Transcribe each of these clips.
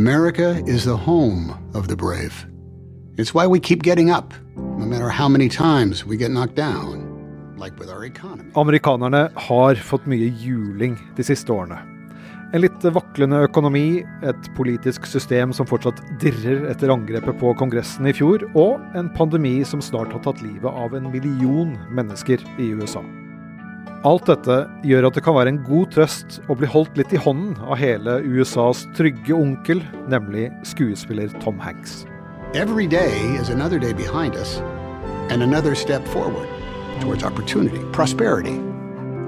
America is the home of the brave. It's why we keep getting up, no matter how many times we get knocked down, like with our economy. Amerikanerne har fått mye juling de siste årene. En litt vaklende økonomi, et politisk system som fortsatt dirrer etter angrepet på Kongressen i fjor, og en pandemi som snart har tatt livet av en million mennesker i USA. Alt dette gjør at det kan være en god trøst å bli holdt litt i hånden av hele USAs trygge onkel, nemlig skuespiller Tom Hanks. Every day is another day behind us and another step forward towards opportunity, prosperity,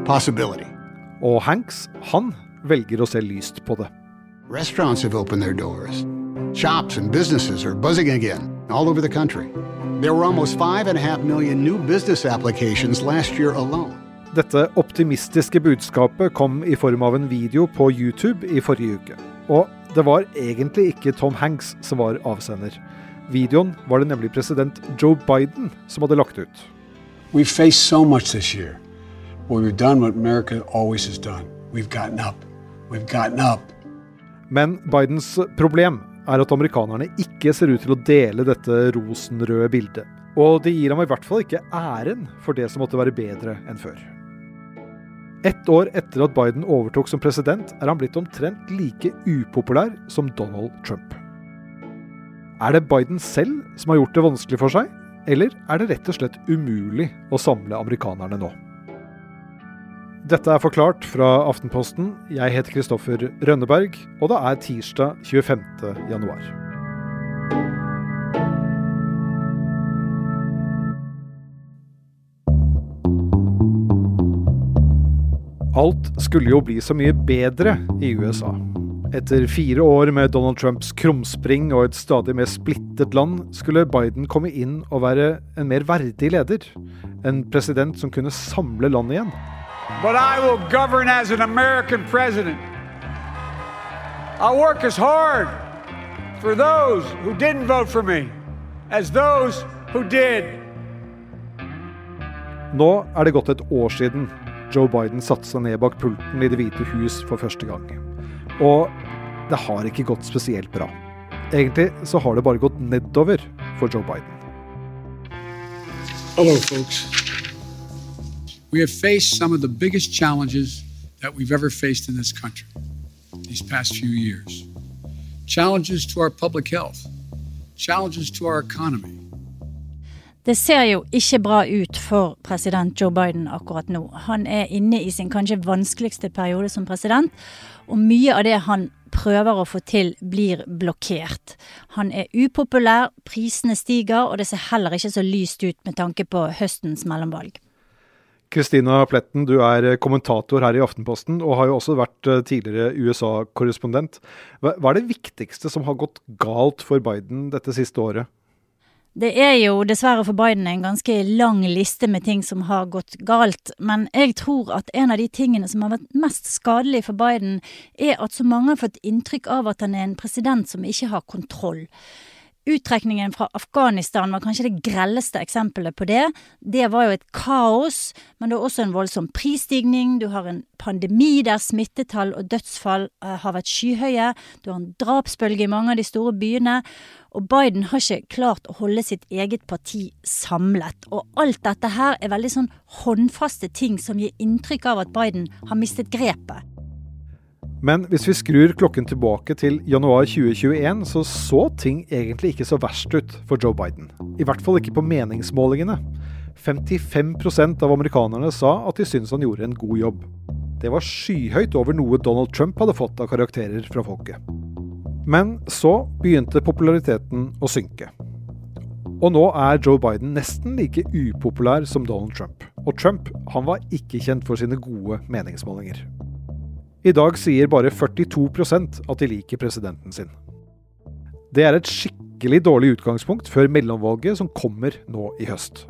possibility. Og Hanks, han velger å se lyst på det. Restaurants have opened their doors. Shops and businesses are buzzing again all over the country. There were almost five and a half million new business applications last year alone. Dette optimistiske budskapet kom i form av en video på YouTube i forrige uke. Og det var egentlig ikke Tom Hanks som var avsender. Videoen var det nemlig president Joe Biden som hadde lagt ut. We've faced so much this year, but we've done what America always has done. We've gotten up. We've gotten up. Men Bidens problem er at amerikanerne ikke ser ut til å dele dette rosenrøde bildet. Og det gir ham i hvert fall ikke æren for det som måtte være bedre enn før. Ett år etter at Biden overtok som president, er han blitt omtrent like upopulær som Donald Trump. Er det Biden selv som har gjort det vanskelig for seg, eller er det rett og slett umulig å samle amerikanerne nå? Dette er forklart fra Aftenposten. Jeg heter Kristoffer Rønneberg, og det er tirsdag 25. januar. Alt skulle jo bli så mye bedre i USA. Etter fire år med Donald Trumps krumspring og et stadig mer splittet land, skulle Biden komme inn og være en mer verdig leder. En president som kunne samle landet igjen. But I will govern as an American president. I'll work as hard for those who didn't vote for me as those who did. Nå er det gått et år siden Joe Biden satte seg ned bak pulten i Det hvite hus for første gang. Og det har ikke gått spesielt bra. Egentlig så har det bare gått nedover for Joe Biden. Hello, folks. We have faced some of the biggest challenges that we've ever faced in this country these past few years. Challenges to our public health, challenges to our economy. Det ser jo ikke bra ut for president Joe Biden akkurat nå. Han er inne i sin kanskje vanskeligste periode som president, og mye av det han prøver å få til, blir blokkert. Han er upopulær, prisene stiger, og det ser heller ikke så lyst ut med tanke på høstens mellomvalg. Kristina Pletten, du er kommentator her i Aftenposten, og har jo også vært eh, tidligere USA-korrespondent. Hva er det viktigste som har gått galt for Biden dette siste året? Det er jo dessverre for Biden en ganske lang liste med ting som har gått galt, men jeg tror at en av de tingene som har vært mest skadelig for Biden, er at så mange har fått inntrykk av at han er en president som ikke har kontroll. Uttrekningen fra Afghanistan var kanskje det grelleste eksempelet på det. Det var jo et kaos, men det er også en voldsom prisstigning. Du har en pandemi der smittetall og dødsfall uh, har vært skyhøye. Du har en drapsbølge i mange av de store byene. Og Biden har ikke klart å holde sitt eget parti samlet. Og alt dette her er veldig sånn håndfaste ting som gir inntrykk av at Biden har mistet grepet. Men hvis vi skrur klokken tilbake til januar 2021, så så ting egentlig ikke så verst ut for Joe Biden. I hvert fall ikke på meningsmålingene. 55% av amerikanerne sa at de syntes han gjorde en god jobb. Det var skyhøyt over noe Donald Trump hadde fått av karakterer fra folket. Men så begynte populariteten å synke. Og nå er Joe Biden nesten like upopulær som Donald Trump. Og Trump han var ikke kjent for sine gode meningsmålinger. I dag sier bare 42% at de liker presidenten sin. Det er et skikkelig dårlig utgangspunkt før mellomvalget som kommer nå i høst.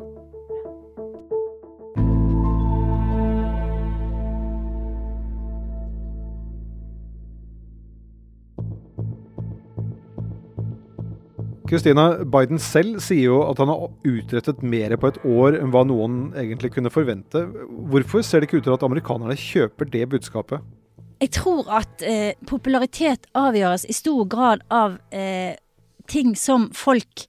Christina, Biden selv sier jo at han har utrettet mer på et år enn hva noen egentlig kunne forvente. Hvorfor ser det ikke ut til at amerikanerne kjøper det budskapet? Jeg tror at eh, popularitet avgjøres i stor grad av eh, ting som folk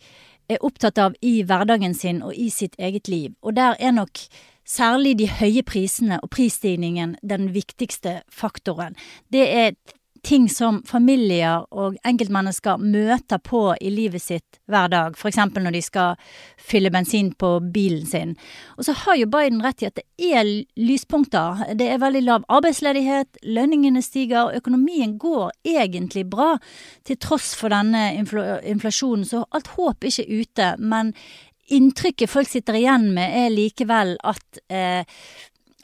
er opptatt av i hverdagen sin og i sitt eget liv. Og der er nok særlig de høye prisene og prisstigningen den viktigste faktoren. Det er ting som familier og enkeltmennesker møter på i livet sitt hver dag, f.eks. når de skal fylle bensin på bilen sin. Og så har jo Biden rett i at det er lyspunkter. Det er veldig lav arbeidsledighet, lønningene stiger, og økonomien går egentlig bra til tross for denne inflasjonen, så alt håp ikke ute. Men inntrykket folk sitter igjen med, er likevel at eh,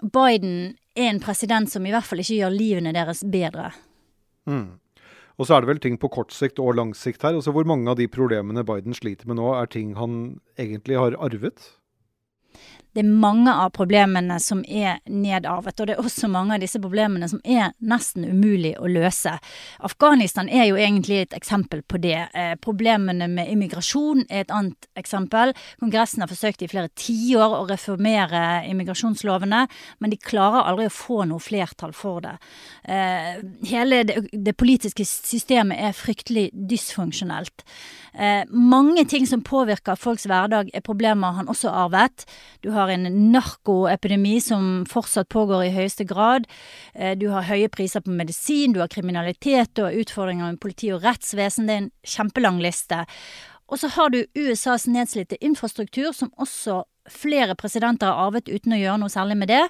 Biden er en president som i hvert fall ikke gjør livene deres bedre. Mm. Og så er det vel ting på kort sikt og lang sikt her. Altså Hvor mange av de problemene Biden sliter med nå, er ting han egentlig har arvet? Det er mange av problemene som er nedarvet, og det er også mange av disse problemene som er nesten umulig å løse. Afghanistan er jo egentlig et eksempel på det. Eh, problemene med immigrasjon er et annet eksempel. Kongressen har forsøkt i flere tiår å reformere immigrasjonslovene, men de klarer aldri å få noe flertall for det. Eh, hele det, det politiske systemet er fryktelig dysfunksjonelt. Eh, mange ting som påvirker folks hverdag, er problemer han også arvet. Du har en narkoepidemi som fortsatt pågår i høyeste grad. Eh, du har høye priser på medisin, du har kriminalitet du har utfordringer med politi og rettsvesen. Det er en kjempelang liste. Og så har du USAs nedslitte infrastruktur, som også flere presidenter har arvet uten å gjøre noe særlig med det.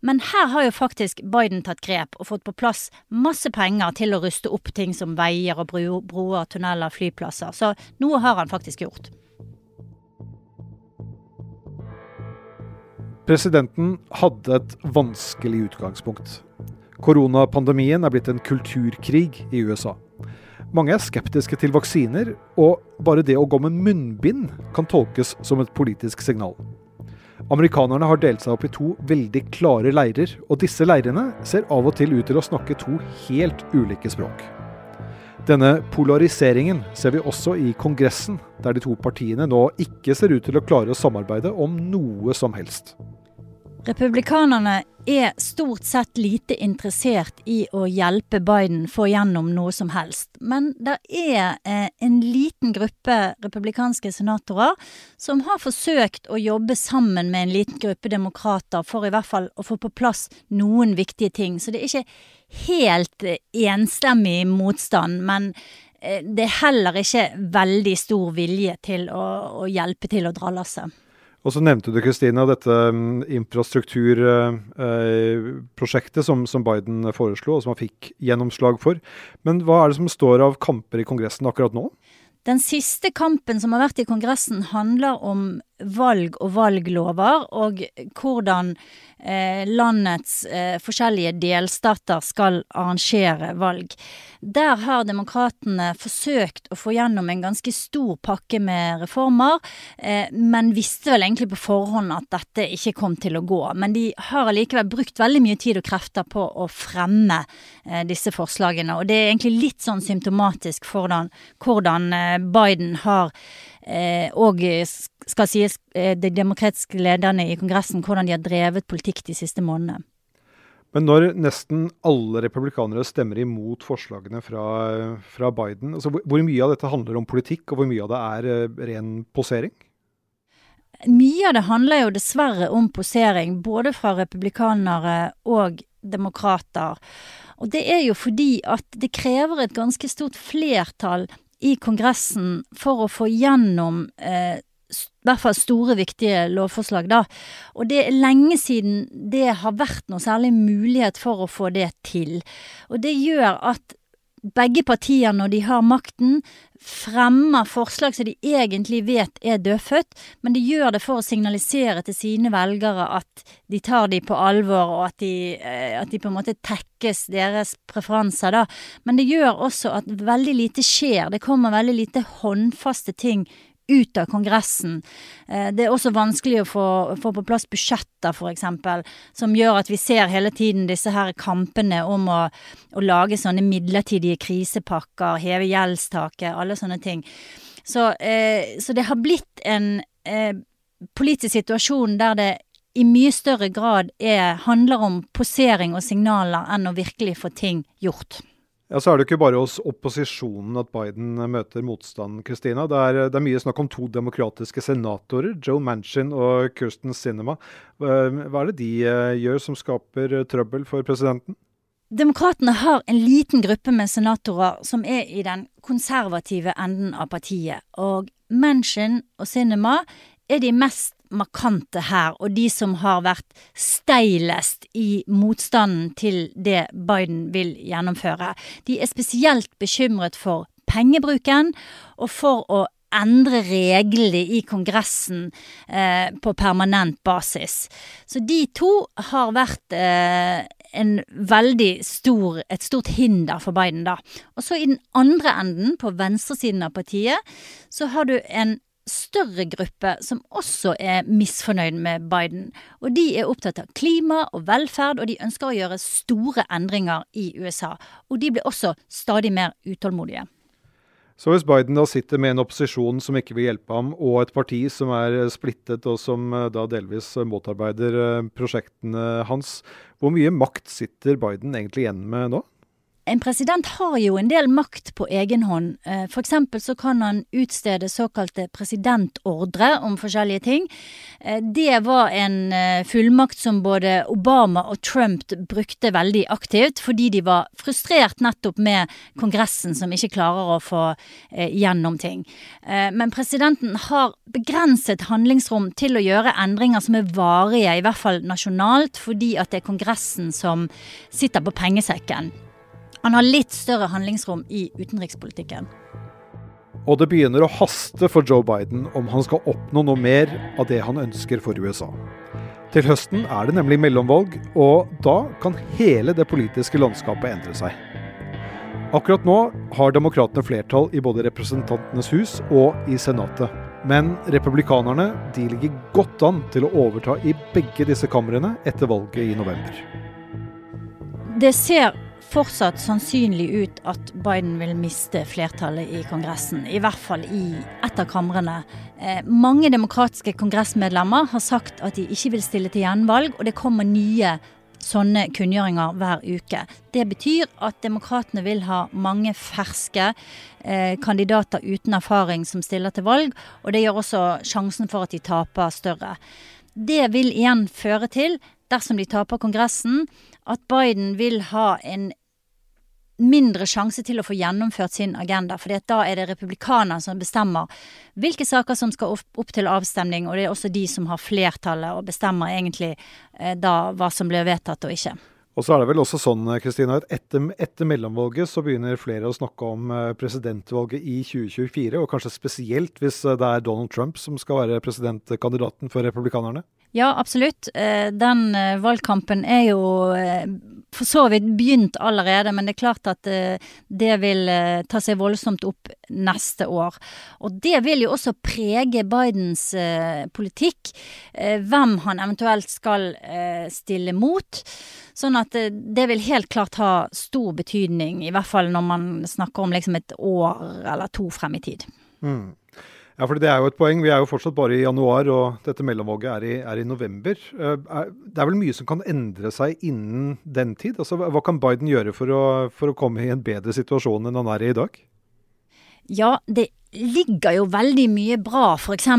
Men her har jo faktisk Biden tatt grep og fått på plass masse penger til å ruste opp ting som veier og broer, tunneler, flyplasser. Så noe har han faktisk gjort. Presidenten hadde et vanskelig utgangspunkt. Koronapandemien er blitt en kulturkrig i USA. Mange er skeptiske til vaksiner, og bare det å gå med munnbind kan tolkes som et politisk signal. Amerikanerne har delt seg opp i to veldig klare leirer, og disse leirene ser av og til ut til å snakke to helt ulike språk. Denne polariseringen ser vi også i Kongressen, der de to partiene nå ikke ser ut til å klare å samarbeide om noe som helst. Republikanerne er stort sett lite interessert i å hjelpe Biden få gjennom noe som helst. Men det er eh, en liten gruppe republikanske senatorer som har forsøkt å jobbe sammen med en liten gruppe demokrater for i hvert fall å få på plass noen viktige ting. Så det er ikke helt eh, enstemmig motstand, men eh, det er heller ikke veldig stor vilje til å, å hjelpe til å dra lasset. Og så nevnte du Kristina, dette um, infrastrukturprosjektet som, som, Biden foreslo, og som han fikk gjennomslag for. Men hva er det som står av kamper i Kongressen akkurat nå? Den siste kampen som har vært i Kongressen, handler om valg og valglover, og hvordan eh, landets eh, forskjellige delstater skal arrangere valg. Der har demokratene forsøkt å få gjennom en ganske stor pakke med reformer, eh, men visste vel egentlig på forhånd at dette ikke kom til å gå. Men de har allikevel brukt veldig mye tid og krefter på å fremme eh, disse forslagene, og det er egentlig litt sånn symptomatisk for hvordan, hvordan eh, Biden har og skal sies eh, de demokratiske lederne i Kongressen hvordan de har drevet politikk de siste månedene. Men når nesten alle republikanere stemmer imot forslagene fra, fra Biden, altså hvor, hvor, mye av dette handler om politikk, og hvor mye av det er eh, ren posering? Mye av det handler jo dessverre om posering, både fra republikanere og demokrater. Og det er jo fordi at det krever et ganske stort flertall i Kongressen for å få gjennom eh, hvert fall store, viktige lovforslag, da. Og det er lenge siden det har vært noe særlig mulighet for å få det til. Og det gjør at begge partier, når de har makten, fremmer forslag som de egentlig vet er dødfødt, men de gjør det for å signalisere til sine velgere at de tar de på alvor, og at de, eh, at de på en måte tekkes deres preferanser, da. Men det gjør også at veldig lite skjer. Det kommer veldig lite håndfaste ting ut av Kongressen. Eh, det er også vanskelig å få, få på plass budsjetter, f.eks., som gjør at vi ser hele tiden disse her kampene om å, å lage sånne midlertidige krisepakker, heve gjeldstaket, alle sånne ting. Så, eh, så det har blitt en eh, politisk situasjon der det i mye større grad er, handler om posering og signaler enn å virkelig få ting gjort. Ja, Så er det jo ikke bare hos opposisjonen at Biden møter motstand. Kristina. Det det er mye snakk om to demokratiske senatorer, Joe Manchin og Kirsten Sinema. Hva er det de eh, gjør som skaper trøbbel for presidenten? Demokratene har en liten gruppe med senatorer som er i den konservative enden av partiet. Og Manchin og Sinema er de mest markante her, og de som har vært steilest i motstanden til det Biden vil gjennomføre. De er spesielt bekymret for pengebruken, og for å endre reglene i Kongressen eh, på permanent basis. Så de to har vært eh, en veldig stor, et stort hinder for Biden, da. Og så i den andre enden, på venstresiden av partiet, så har du en større gruppe som også er misfornøyd med Biden. Og de er opptatt av klima og velferd, og de ønsker å gjøre store endringer i USA. Og de blir også stadig mer utålmodige. Så hvis Biden da sitter med en opposisjon som ikke vil hjelpe ham, og et parti som er splittet og som eh, da delvis motarbeider eh, prosjektene hans, hvor mye makt sitter Biden egentlig igjen med nå? En president har jo en del makt på egen hånd. Eh, for eksempel så kan han utstede såkalte presidentordre om forskjellige ting. Eh, det var en eh, fullmakt som både Obama og Trump brukte veldig aktivt, fordi de var frustrert nettopp med Kongressen som ikke klarer å få gjennom ting. Men presidenten har begrenset handlingsrom til å gjøre endringer som er varige, i hvert fall nasjonalt, fordi at det er Kongressen som sitter på pengesekken. Han har litt større handlingsrom i utenrikspolitikken. Og det begynner å haste for Joe Biden om han skal oppnå noe mer av det han ønsker for USA. Til høsten er det nemlig mellomvalg, og da kan hele det politiske landskapet endre seg. Akkurat nå har demokratene flertall i både Representantenes hus og i Senatet. Men republikanerne de ligger godt an til å overta i begge disse kamrene etter valget i november. Det ser fortsatt sannsynlig ut at Biden vil miste flertallet i Kongressen. I hvert fall i ett av kamrene. Eh, mange demokratiske kongressmedlemmer har sagt at de ikke vil stille til gjenvalg, og det kommer nye sånne kunngjøringer hver uke. Det betyr at demokratene vil ha mange ferske eh, kandidater uten erfaring som stiller til valg, og det gjør også sjansen for at de taper større. Det vil igjen føre til dersom de taper Kongressen, at Biden vil ha en mindre sjanse til å få gjennomført sin agenda. For da er det republikanerne som bestemmer hvilke saker som skal opp til avstemning, og det er også de som har flertallet og bestemmer egentlig eh, da hva som blir vedtatt og ikke. Og så er det vel også sånn Kristina, at etter, etter mellomvalget så begynner flere å snakke om eh, presidentvalget i 2024, og kanskje spesielt hvis eh, det er Donald Trump som skal være presidentkandidaten for republikanerne? Ja, absolutt. Eh, den eh, valgkampen er jo eh, for så vidt begynt allerede, men det er klart at det vil ta seg voldsomt opp neste år. Og det vil jo også prege Bidens politikk, hvem han eventuelt skal stille mot. Sånn at det vil helt klart ha stor betydning, i hvert fall når man snakker om liksom et år eller to frem i tid. Mm. Ja, for Det er jo et poeng. Vi er jo fortsatt bare i januar, og dette mellomvalget er i, er i november. Eh, det er vel mye som kan endre seg innen den tid? Altså, Hva kan Biden gjøre for å, for å komme i en bedre situasjon enn han er i i dag? Ja, det ligger jo veldig mye bra f.eks.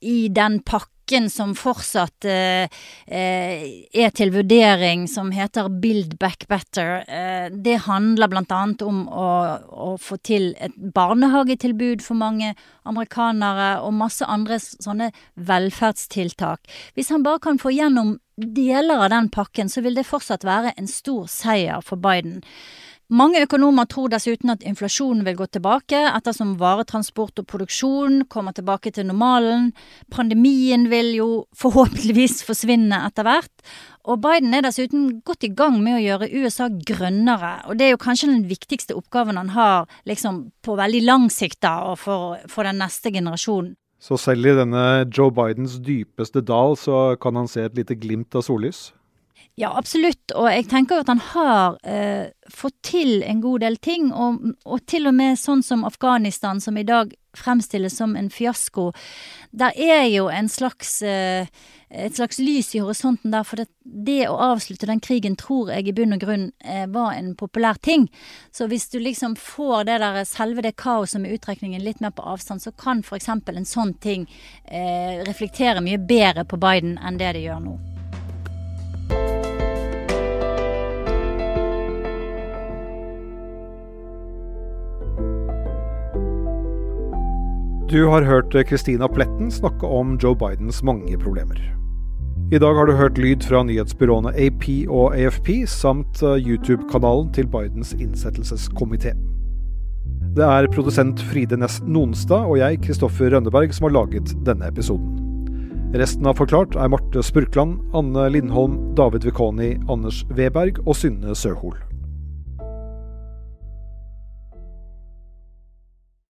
i den pakken pakken som fortsatt eh, eh, er til vurdering, som heter Build Back Better, eh, det handler bl.a. om å, å, få til et barnehagetilbud for mange amerikanere, og masse andre sånne velferdstiltak. Hvis han bare kan få gjennom deler av den pakken, så vil det fortsatt være en stor seier for Biden. Mange økonomer tror dessuten at inflasjonen vil gå tilbake ettersom varetransport og produksjon kommer tilbake til normalen. Pandemien vil jo forhåpentligvis forsvinne etter hvert. Og Biden er dessuten godt i gang med å gjøre USA grønnere. Og det er jo kanskje den viktigste oppgaven han har liksom på veldig lang sikt da, og for, for den neste generasjonen. Så selv i denne Joe Bidens dypeste dal så kan han se et lite glimt av sollys? Ja, absolutt. Og jeg tenker at han har eh, fått til en god del ting. Og, og, til og med sånn som Afghanistan, som i dag fremstilles som en fiasko. Der er jo en slags eh, et slags lys i horisonten der, for det, det, å avslutte den krigen tror jeg i bunn og grunn eh, var en populær ting. Så hvis du liksom får det der selve det kaoset med uttrekningen litt mer på avstand, så kan f.eks. en sånn ting eh, reflektere mye bedre på Biden enn det det gjør nå. Du har hørt Christina Pletten snakke om Joe Bidens mange problemer. I dag har du hørt lyd fra nyhetsbyråene AP og AFP, samt eh, YouTube-kanalen til Bidens innsettelseskomité. Det er produsent Fride Næss Nonstad og jeg, Kristoffer Rønneberg, som har laget denne episoden. Resten av Forklart er Marte Spurkland, Anne Lindholm, David Vekoni, Anders Weberg og Synne Søhol.